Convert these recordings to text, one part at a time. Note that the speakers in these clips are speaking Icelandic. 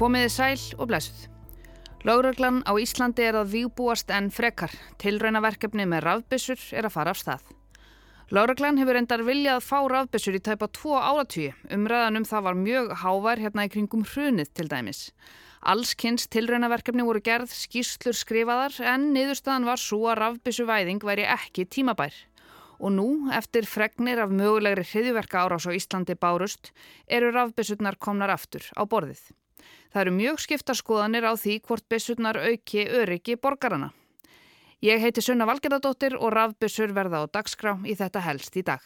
Komiði sæl og blessuð. Lágröglan á Íslandi er að výbúast en frekar. Tilraunaverkefni með rafbissur er að fara af stað. Lágröglan hefur endar viljað fá rafbissur í tæpa tvo áratvíu. Umræðanum það var mjög hávær hérna í kringum hrunið til dæmis. Allskynns tilraunaverkefni voru gerð skýrslur skrifaðar en niðurstaðan var svo að rafbissuvæðing væri ekki tímabær. Og nú, eftir fregnir af mögulegri hriðiverka árás á Íslandi bárust, eru rafbissutnar komnar aftur á borðið. Það eru mjög skipta skoðanir á því hvort bissutnar auki öryggi borgarana. Ég heiti Sunna Valgerðardóttir og rafbissur verða á dagskrá í þetta helst í dag.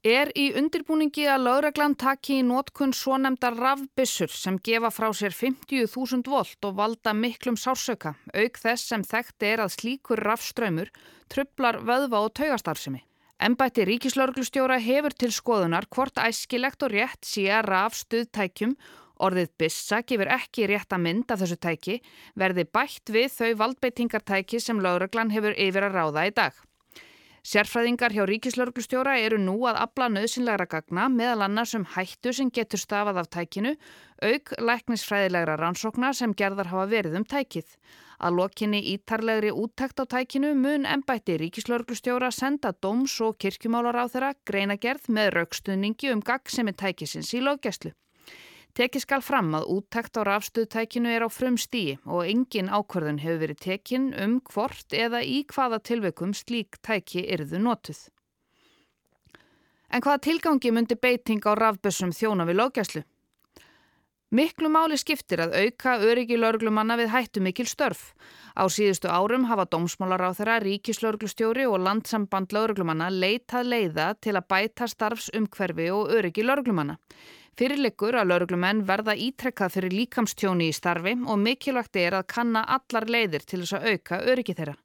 Er í undirbúningi að lögreglan taki í nótkunn svo nefndar rafbissur sem gefa frá sér 50.000 volt og valda miklum sársöka, auk þess sem þekkt er að slíkur rafströymur trublar vöðva og taugastarfsemi. Embætti ríkislauglustjóra hefur til skoðunar hvort æskilegt og rétt sé að rafstuðtækjum, orðið bissa gefur ekki rétt að mynd af þessu tæki, verði bætt við þau valdbeitingartæki sem lögreglan hefur yfir að ráða í dag. Sérfræðingar hjá ríkislörglustjóra eru nú að abla nöðsynlegra gagna meðal annars um hættu sem getur stafað af tækinu, auk læknisfræðilegra rannsókna sem gerðar hafa verið um tækið. Að lokinni ítarlegri úttækt á tækinu mun ennbætti ríkislörglustjóra senda dóms- og kirkjumálar á þeirra greinagerð með raukstuðningi um gagg sem er tækisins í löggæslu. Tekið skal fram að úttækt á rafstuðtækinu er á frum stíi og engin ákvörðun hefur verið tekin um hvort eða í hvaða tilveikum slík tæki yrðu notuð. En hvaða tilgangi myndi beiting á rafbössum þjóna við lókjæslu? Miklu máli skiptir að auka öryggi lauruglumanna við hættu mikil störf. Á síðustu árum hafa dómsmálar á þeirra ríkislauruglustjóri og landsamband lauruglumanna leitað leiða til að bæta starfsumhverfi og öryggi lauruglumanna. Fyrirleikur að lauruglumenn verða ítrekkað fyrir líkamstjóni í starfi og mikilvægt er að kanna allar leiðir til þess að auka öryggi þeirra.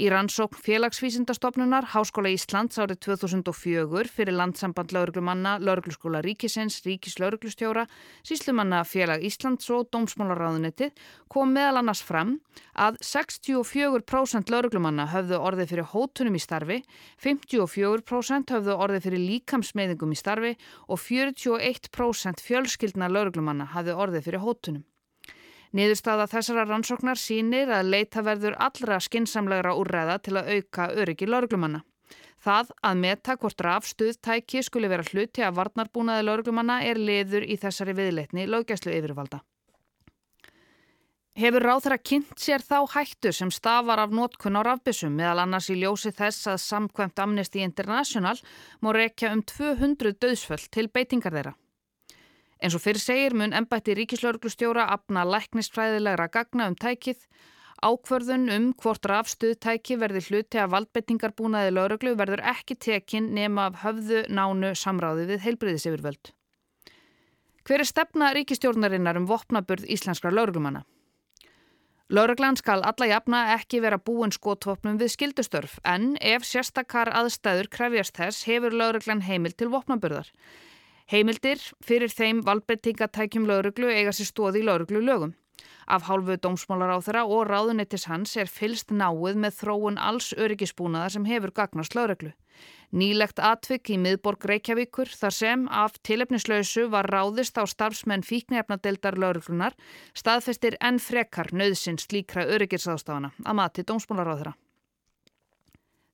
Í rannsókn félagsvísindastofnunar Háskóla Íslands árið 2004 fyrir landsamband lauruglumanna, laurugluskóla ríkisins, ríkislauruglustjóra, síslumanna félag Íslands og dómsmálaráðunettið kom meðal annars fram að 64% lauruglumanna höfðu orðið fyrir hótunum í starfi, 54% höfðu orðið fyrir líkamsmeðingum í starfi og 41% fjölskyldna lauruglumanna hafðu orðið fyrir hótunum. Niðurstaða þessara rannsóknar sínir að leita verður allra skinsamlegra úrræða til að auka öryggi lauruglumanna. Það að meta hvort rafstuðtæki skuli vera hluti af varnarbúnaði lauruglumanna er liður í þessari viðleitni löggjæslu yfirvalda. Hefur ráð þeirra kynnt sér þá hættu sem stafar af nótkunn á rafbissum meðal annars í ljósi þess að samkvæmt Amnesty International má rekja um 200 döðsföll til beitingar þeirra. En svo fyrir segir mun ennbætti ríkislauglustjóra apna læknisfræðilegra gagna um tækið, ákvörðun um hvort rafstuðtæki verði hluti af valdbettingarbúnaði lauruglu verður ekki tekin nema af höfðu nánu samráði við heilbriðisifirvöld. Hver er stefna ríkistjórnarinnar um vopnaburð íslenskra lauruglumanna? Lauruglan skal alla jafna ekki vera búin skotvopnum við skildustörf en ef sérstakar aðstæður krefjast þess hefur lauruglan heimil til vopnaburðar. Heimildir fyrir þeim valbreytingatækjum lauruglu eiga sér stóði í lauruglu lögum. Af hálfu dómsmálar á þeirra og ráðunettis hans er fylst náið með þróun alls öryggisbúnaða sem hefur gagnast lauruglu. Nýlegt atvik í miðborg Reykjavíkur þar sem af tilefnislausu var ráðist á starfsmenn fíknefnadeildar lauruglunar staðfestir enn frekar nöðsins líkra öryggisástafana að mati dómsmálar á þeirra.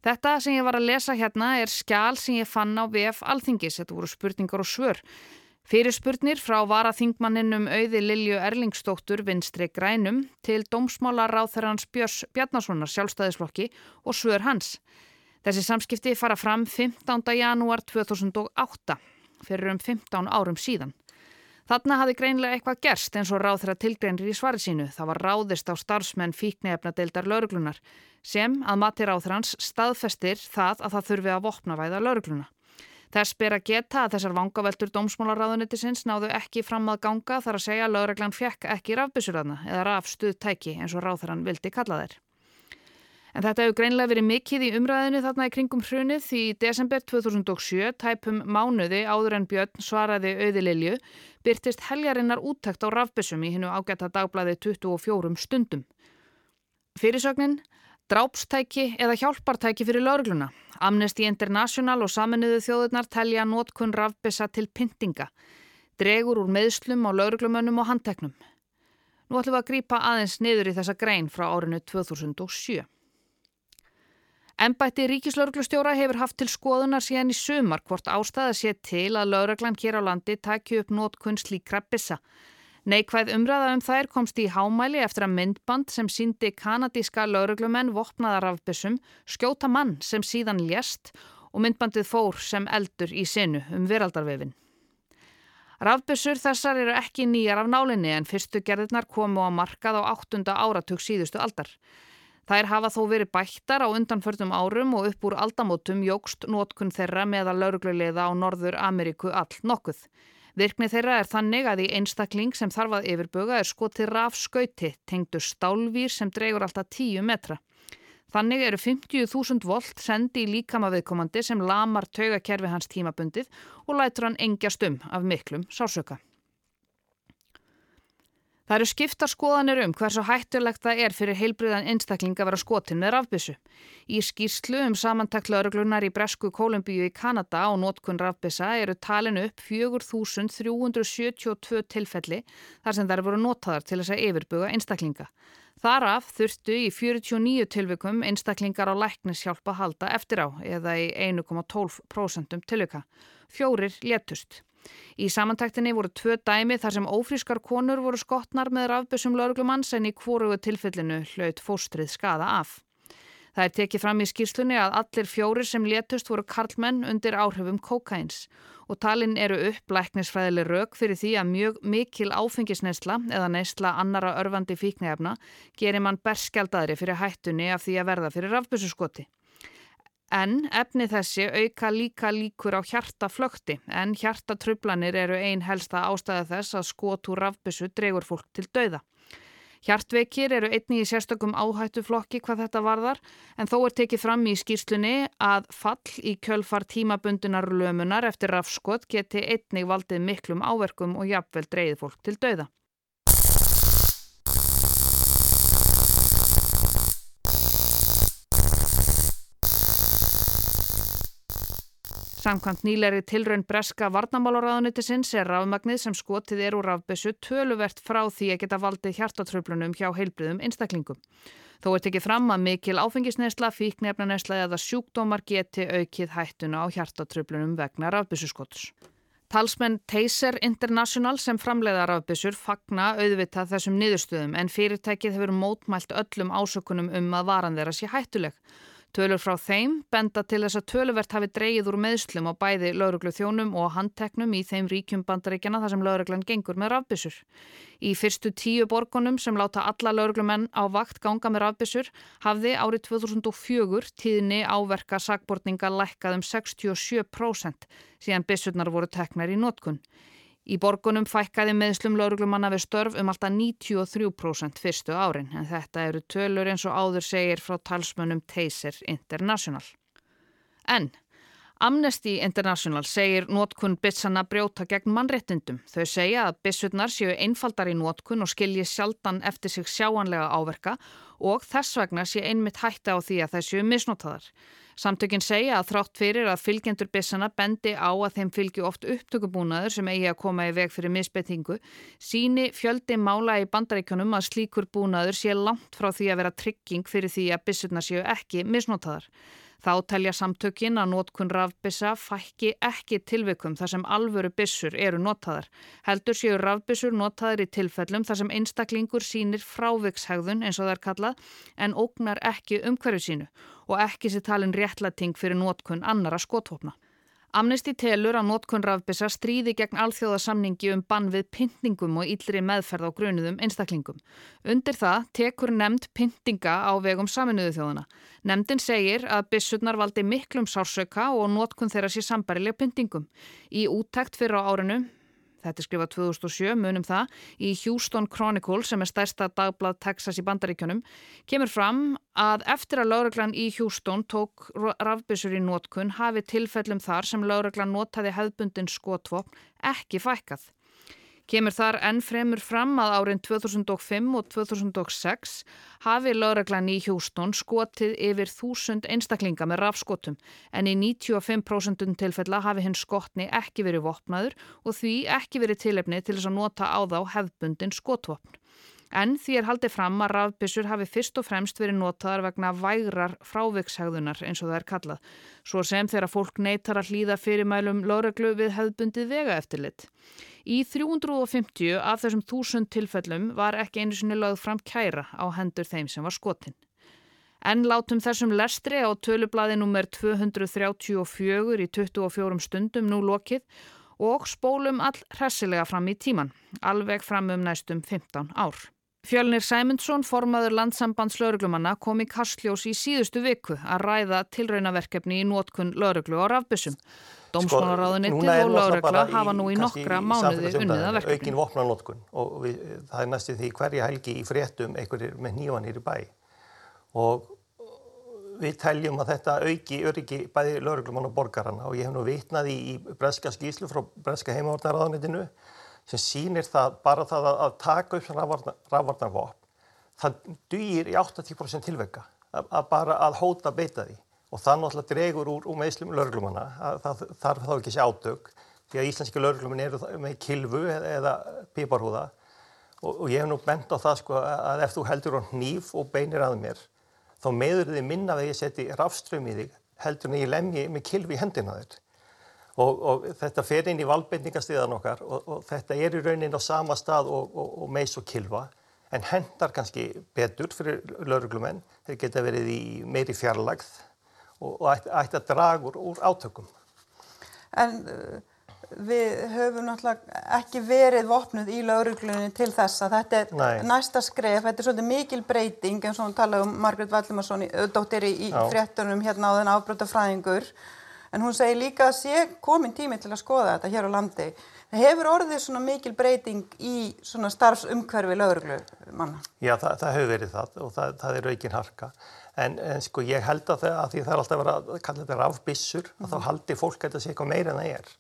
Þetta sem ég var að lesa hérna er skjál sem ég fann á VF Alþingis. Þetta voru spurningar og svör. Fyrir spurnir frá varaþingmanninum auði Lilju Erlingstóttur vinstri grænum til dómsmála ráþærans Björns Bjarnasonar sjálfstæðisflokki og svör hans. Þessi samskipti fara fram 15. janúar 2008 fyrir um 15 árum síðan. Þarna hafi greinlega eitthvað gerst eins og ráð þeirra tilgreinir í svari sínu. Það var ráðist á starfsmenn fíknefna deildar lauruglunar sem að mati ráð þeirrans staðfestir það að það þurfi að vopnavæða laurugluna. Þess ber að geta að þessar vangaveltur dómsmálaráðunettisins náðu ekki fram að ganga þar að segja að lauruglan fekk ekki rafbissurðana eða rafstuðtæki eins og ráð þeirran vildi kalla þeir. En þetta hefur greinlega verið mikill í umræðinu þarna í kringum hrunið því í desember 2007, tæpum mánuði áður en Björn svaraði auði Lilju, byrtist heljarinnar úttækt á rafbissum í hennu ágæta dagblæði 24 stundum. Fyrirsögnin Drápstæki eða hjálpartæki fyrir laurugluna. Amnesty International og saminuðu þjóðurnar telja nótkunn rafbissa til pyntinga. Dregur úr meðslum á lauruglumönnum og handteknum. Nú ætlum við að grýpa aðeins niður í þessa grein frá árinu 2007. Embætti ríkislauruglustjóra hefur haft til skoðunar síðan í sumar hvort ástæða sé til að lauruglan hér á landi takju upp nótkunn slíkra bissa. Neikvæð umræða um þær komst í hámæli eftir að myndband sem síndi kanadíska lauruglumenn vopnaðar af byssum skjóta mann sem síðan lést og myndbandið fór sem eldur í sinu um veraldarvefin. Rafbyssur þessar eru ekki nýjar af nálinni en fyrstu gerðirnar komu á markað á áttunda áratug síðustu aldar. Þær hafa þó verið bættar á undanförnum árum og upp úr aldamótum jógst nótkun þeirra meðal laurugluleiða á Norður Ameríku all nokkuð. Virkni þeirra er þannig að í einstakling sem þarf að yfirbuga er skotið rafskauti tengdu stálvýr sem dregur alltaf 10 metra. Þannig eru 50.000 volt sendi í líkama viðkomandi sem lamar taugakerfi hans tímabundið og lætur hann engjast um af miklum sásöka. Það eru skiptar skoðanir um hversu hættulegt það er fyrir heilbriðan einstakling að vera skotin með rafbissu. Í skýrslu um samantakt lauruglunar í Bresku Kolumbíu í Kanada á nótkun rafbissa eru talinu upp 4.372 tilfelli þar sem þær voru notaðar til þess að yfirbuga einstaklinga. Þaraf þurftu í 49 tilvikum einstaklingar á læknishjálpa halda eftir á eða í 1,12% tilvika. Fjórir létust. Í samantæktinni voru tvö dæmi þar sem ófrískar konur voru skotnar með rafbössum lauruglumanns en í kvorugu tilfellinu hlaut fóstrið skada af. Það er tekið fram í skýrslunni að allir fjórir sem létust voru karlmenn undir áhrifum kokains og talinn eru upp læknisfræðileg rauk fyrir því að mjög mikil áfengisneisla eða neisla annara örfandi fíknæfna gerir mann berskjaldaðri fyrir hættunni af því að verða fyrir rafbössuskoti. En efni þessi auka líka líkur á hjartaflökti en hjartatrublanir eru ein helsta ástæða þess að skotur rafbissu dregur fólk til dauða. Hjartveikir eru einni í sérstökum áhættuflokki hvað þetta varðar en þó er tekið fram í skýrslunni að fall í kjölfar tímabundunar lömunar eftir rafskot geti einnig valdið miklum áverkum og jafnvel dreyð fólk til dauða. Samkvæmt nýleri tilraun breska varnamálaráðunitisins er rafmagnið sem skotið er úr rafbessu töluvert frá því að geta valdið hjartatröflunum hjá heilbriðum einstaklingum. Þó er tekið fram að mikil áfengisnesla, fíknefnanesla eða sjúkdómar geti aukið hættuna á hjartatröflunum vegna rafbessuskots. Talsmenn Taser International sem framleiða rafbissur fagna auðvitað þessum niðurstöðum en fyrirtækið hefur mótmælt öllum ásökunum um að varan þeirra sé hættuleg. Tölur frá þeim benda til þess að töluvert hafi dreyið úr meðslum á bæði lauruglu þjónum og handteknum í þeim ríkjum bandaríkjana þar sem lauruglan gengur með rafbissur. Í fyrstu tíu borgunum sem láta alla lauruglumenn á vakt ganga með rafbissur hafði árið 2004 tíðni áverka sagbortninga lækkað um 67% síðan bissurnar voru teknar í nótkunn. Í borgunum fækkaði meðslum lauruglumanna við störf um alltaf 93% fyrstu árin en þetta eru tölur eins og áður segir frá talsmönnum Taser International. En Amnesty International segir nótkunn bitsana brjóta gegn mannrettindum. Þau segja að bissurnar séu einfaldar í nótkunn og skilji sjaldan eftir sig sjáanlega áverka og þess vegna sé einmitt hætta á því að það séu misnotaðar. Samtökinn segja að þrátt fyrir að fylgjendur bissana bendi á að þeim fylgju oft upptökubúnaður sem eigi að koma í veg fyrir misbettingu, síni fjöldi mála í bandaríkanum að slíkur búnaður sé langt frá því að vera trygging fyrir því að bissurna séu ekki misnotaðar. Þá telja samtökin að nótkun rafbissa fækki ekki tilvikum þar sem alvöru bissur eru notaðar. Heldur séu rafbissur notaðar í tilfellum þar sem einstaklingur sínir frávikshegðun eins og það er kallað en ógnar ekki umhverju sínu og ekki sé talin réttlæting fyrir nótkun annara skothópna. Amnesty telur að nótkunn rafbissa stríði gegn alþjóðasamningi um bann við pyntingum og yllri meðferð á grunuðum einstaklingum. Undir það tekur nefnd pyntinga á vegum saminuðu þjóðana. Nemndin segir að bissurnar valdi miklum sársöka og nótkunn þeirra sé sambarileg pyntingum. Í úttækt fyrir á árinu þetta er skrifað 2007, munum það, í Houston Chronicle sem er stærsta dagblad Texas í bandaríkjunum, kemur fram að eftir að lauruglan í Houston tók rafbissur í nótkunn hafi tilfellum þar sem lauruglan notaði hefðbundin skotvopn ekki fækkað. Kemur þar enn fremur fram að árin 2005 og 2006 hafi lögreglan í Hjústón skotið yfir þúsund einstaklinga með rafskotum en í 95% tilfella hafi hinn skotni ekki verið vopnaður og því ekki verið tilefni til þess að nota á þá hefðbundin skotvopn. En því er haldið fram að rafbissur hafi fyrst og fremst verið notaðar vegna vægrar frávikshegðunar eins og það er kallað, svo sem þegar fólk neytar að hlýða fyrirmælum lögreglu við hefðbundið vega eftirlit. Í 350 af þessum þúsund tilfellum var ekki einu sinni lögð fram kæra á hendur þeim sem var skotin. En látum þessum lestri á tölublaði nr. 234 í 24 stundum nú lokið og spólum all hressilega fram í tíman, alveg fram um næstum 15 ár. Fjölnir Sæmundsson, formaður landsambands lauruglumanna, kom í Kastljós í síðustu viku að ræða tilraunaverkefni í nótkunn lauruglu á rafbissum. Sko, og laurugla hafa nú í nokkra mánuði unnið að verkefni. Aukin vopnarnótkun og við, það er næstu því hverja helgi í fréttum einhverjir með nývanir í bæ og við teljum að þetta auki öryggi bæði lauruglumann og borgarana og ég hef nú vitnað í, í breska skýslu frá breska heimavörðarraðunitinu sem sýnir það bara það að, að taka upp rafvarnarvopn, það dýr í 80% tilvega að, að bara að hóta beita því. Og það náttúrulega dregur úr, úr meðslum lauruglumanna, það þarf þá ekki sé ádög því að íslenski lauruglumann eru með kilvu eða, eða piparhúða. Og, og ég hef nú bent á það sko að ef þú heldur á hníf og beinir að mér þá meður þið minna að ég seti rafström í þig heldur en ég lemji með kilvi í hendina þér og, og þetta fer inn í valbendingastíðan okkar og, og þetta er í raunin á sama stað og, og meis og kilva en hendar kannski betur fyrir lauruglumenn, þeir geta verið í meiri fjarlagð og ætti ætti að draga úr, úr átökum. En uh, við höfum náttúrulega ekki verið vopnuð í lauruglunni til þess að þetta er Nei. næsta skref, þetta er svolítið mikil breyting eins og hún talaði um Margret Valdimarsson, dóttir í, í fréttunum hérna á þenn afbróta fræðingur en hún segir líka að sé komin tími til að skoða þetta hér á landi. Það hefur orðið svona mikil breyting í svona starfsumhverfi lauruglu manna? Já, það, það hefur verið það og það, það er aukin harka. En, en sko ég held að, það, að því það er alltaf verið að kalla þetta rafbissur, mm -hmm. að þá mhm. haldi fólk að þetta sé eitthvað meira en það er.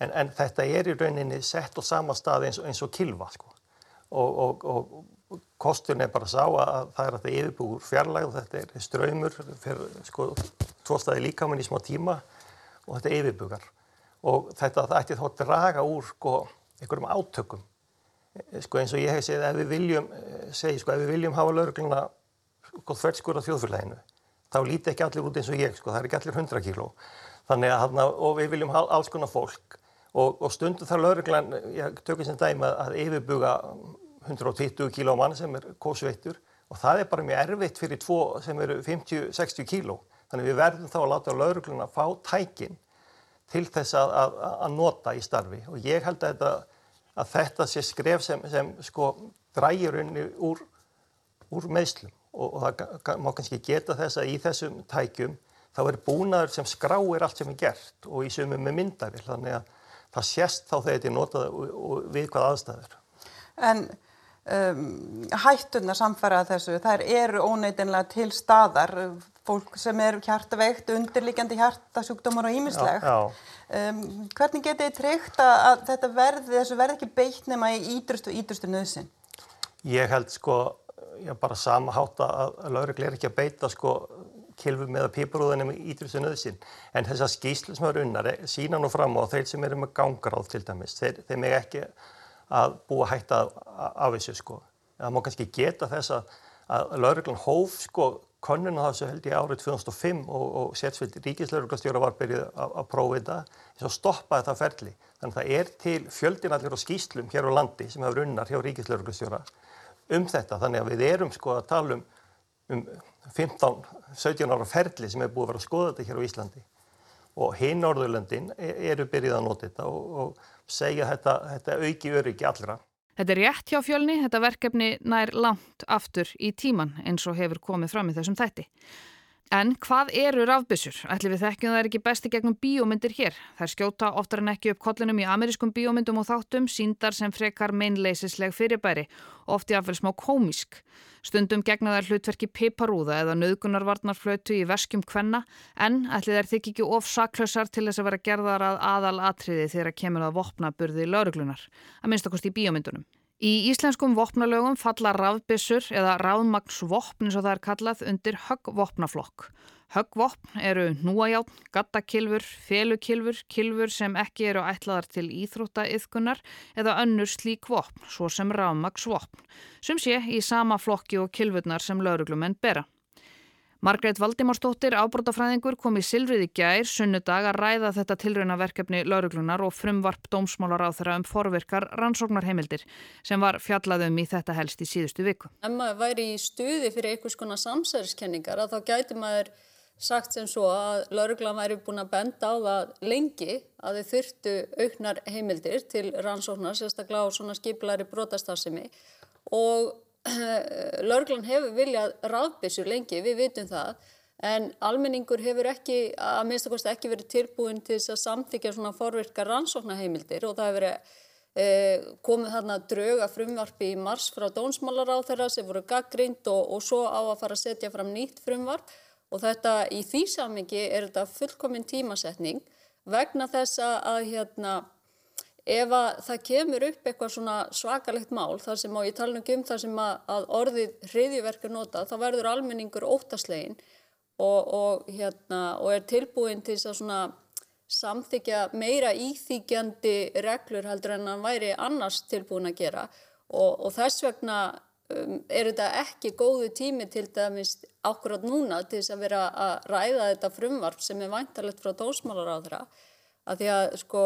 En, en þetta er í rauninni sett á sama stað eins, eins og kilva sko. Og, og, og kosturinn er bara sá að það er að þetta yfirbúr fjarlæg og þetta er ströymur fyrir sko tvo staði líkamann í smá tíma og þetta yfirbugar. Og þetta ætti þá að draga úr sko einhverjum átökum. Eh, sko eins og ég hef segið ef við viljum eh, segi sko ef við viljum hafa laurugluna sko þvertskur á þjóðfélaginu þá líti ekki allir út eins og ég sko það er ekki allir 100 kíló. Þannig að hana, og við viljum alls konar fólk. Og, og stundu þar lauruglan ég tökur sem dæma að yfirbuga 120 kíló mann sem er kósveittur. Og það er bara mjög erfitt fyrir tvo sem eru 50-60 kíló Þannig við verðum þá að láta laurugluna fá tækin til þess að, að, að nota í starfi. Og ég held að þetta, að þetta sé skref sem, sem sko drægir unni úr, úr meðslum og, og það má kannski geta þess að í þessum tækjum þá er búnaður sem skráir allt sem er gert og í sumum með myndavill þannig að það sést þá þegar þetta er notað og, og við hvað aðstæður. En um, hættunar samfara þessu, þær eru óneitinlega til staðar, fólk sem er hjartaveikt, undirlíkjandi hjartasjúkdómar og ímislegt. Um, hvernig getið þið treykt að þetta verði, þessu verði ekki beitt nema í ídrustu ídrustu nöðsin? Ég held sko, ég bara sama hátta að, að laurugli er ekki að beita sko kilfum eða píparúðinni með ídrustu nöðsin. En þessar skýslu sem eru unnar eh, sína nú fram á þeir sem eru með gangráð til dæmis, þeir, þeir með ekki að búa hætta af þessu sko. Það má kannski geta þess að, að lauruglan hóf sko konuna þessu held ég árið 2005 og, og sérsvild ríkislauruglastjóra var byrjuð að, að prófa þetta eins og stoppaði það ferli. Þannig að það er til fjöldinallir og skýslum hér á landi sem hefur unnar hjá ríkislauruglastjóra um þetta. Þannig að við erum sko að tala um, um 15-17 ára ferli sem hefur búið að vera að skoða þetta hér á Íslandi og hinn Norðurlöndin e, eru byrjuð að nota þetta og, og segja þetta, þetta auki öryggi allra. Þetta er rétt hjá fjölni, þetta verkefni nær langt aftur í tíman eins og hefur komið fram í þessum þætti. En hvað eru rafbissur? Ætli við þekkjum það er ekki besti gegnum bíómyndir hér. Þær skjóta oftar en ekki upp kollinum í amerískum bíómyndum og þáttum, síndar sem frekar meinleisisleg fyrirbæri, ofti afvel smá komísk. Stundum gegna þær hlutverki piparúða eða nöðgunarvarnarflötu í verskjum kvenna, en ætli þær þykki ekki of saklausar til þess að vera gerðar að aðal atriði þegar kemur að vopna burði lauruglunar, að minnstakost í bíómyndunum. Í íslenskum vopnalögum falla rafbissur eða rafmagsvopn eins og það er kallað undir höggvopnaflokk. Höggvopn eru núajátn, gattakilfur, felukilfur, kilfur sem ekki eru ætlaðar til íþróttaiðkunar eða önnur slík vopn, svo sem rafmagsvopn, sem sé í sama flokki og kilfurnar sem lauruglumenn bera. Margreit Valdimársdóttir, ábrótafræðingur, kom í Silfrið í gær sunnudag að ræða þetta tilraunaverkefni lauruglunar og frumvarp dómsmálar á þeirra um forvirkar rannsóknarheimildir sem var fjallaðum í þetta helst í síðustu viku. Ef maður væri í stuði fyrir einhvers konar samsæriskenningar þá gæti maður sagt sem svo að lauruglan væri búin að benda á það lengi að þau þurftu auknar heimildir til rannsóknar, sérstaklega á svona skipilari brotastarðsemi og Lörglann hefur viljað ráðbissur lengi, við vitum það, en almenningur hefur ekki, að minnstakosti ekki verið tilbúin til þess að samþykja svona forvirka rannsóknaheimildir og það hefur verið e, komið þarna drauga frumvarpi í mars frá dónsmálar á þeirra sem voru gaggrind og, og svo á að fara að setja fram nýtt frumvarp og þetta í því samingi er þetta fullkominn tímasetning vegna þess að hérna ef að það kemur upp eitthvað svona svakalegt mál þar sem á ég tala um þar sem að, að orðið hriðjuverk er notað þá verður almenningur óttaslegin og, og, hérna, og er tilbúin til að svona samþykja meira íþýkjandi reglur heldur en hann væri annars tilbúin að gera. Og, og þess vegna um, er þetta ekki góðu tími til dæmis ákvörðat núna til þess að vera að ræða þetta frumvarp sem er væntalegt frá dósmálar á þeirra að því að sko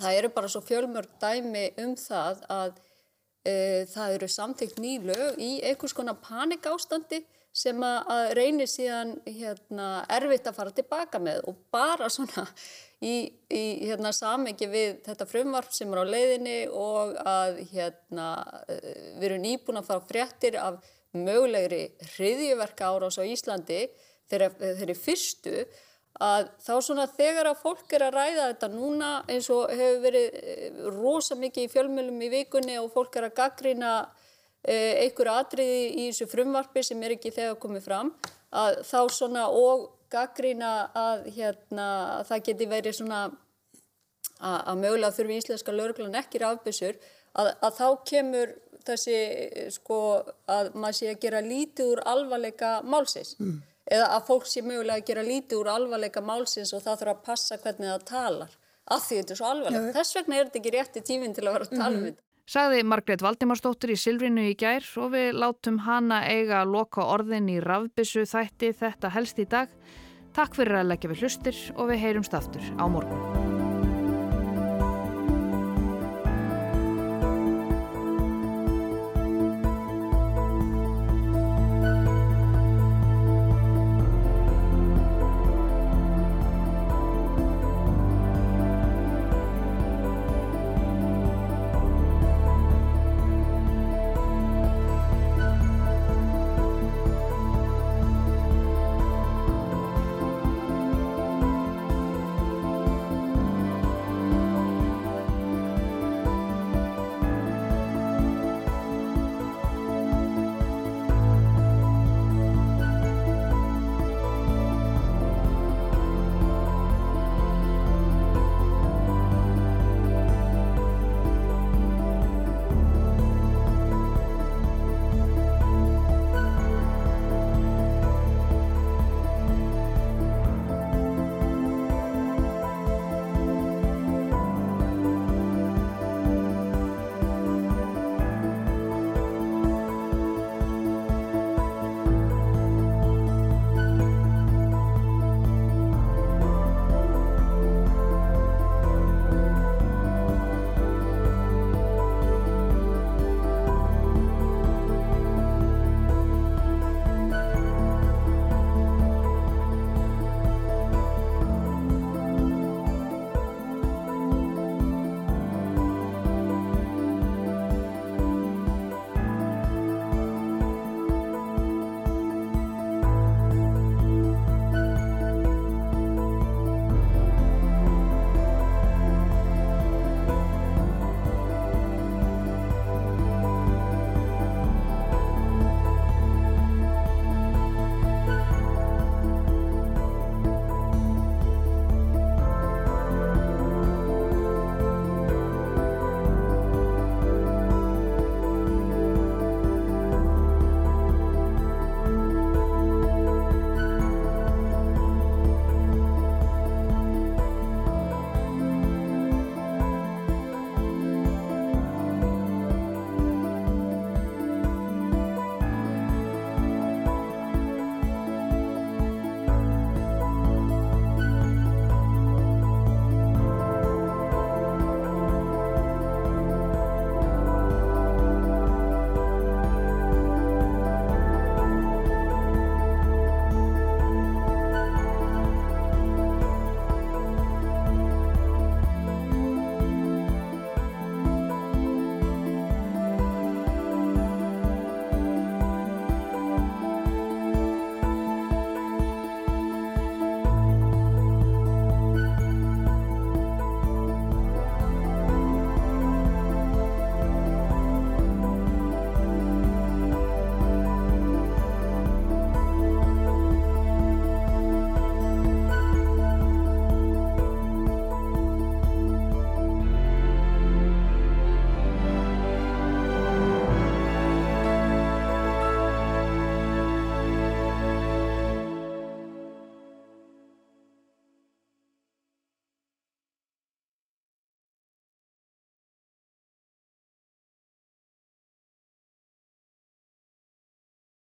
það eru bara svo fjölmörg dæmi um það að e, það eru samþygt nýlög í einhvers konar panikástandi sem að, reynir síðan hérna, erfitt að fara tilbaka með og bara svona í, í hérna, samengi við þetta frumvarp sem er á leiðinni og að hérna, e, við erum nýbúin að fara fréttir af mögulegri hriðjöverka árás á Íslandi þegar þeir fyrstu að þá svona þegar að fólk er að ræða þetta núna eins og hefur verið eh, rosa mikið í fjölmjölum í vikunni og fólk er að gaggrina eh, einhverju atriði í þessu frumvarfi sem er ekki þegar komið fram að þá svona og gaggrina að hérna að það geti verið svona að, að mögulega þurfi íslenska löglan ekki rafbissur að, að þá kemur þessi sko að maður sé að gera lítið úr alvarleika málsins. Mm eða að fólk sé mögulega að gera lítið úr alvarleika málsins og það þurfa að passa hvernig það talar af því þetta er svo alvarlega. Þess vegna er þetta ekki rétti tíminn til að vera að tala um mhm. þetta. Sagði Margrét Valdimarsdóttir í Silvrinu í gær og við látum hana eiga að loka orðin í rafbissu þætti þetta helst í dag. Takk fyrir að leggja við hlustir og við heyrumst aftur á morgun.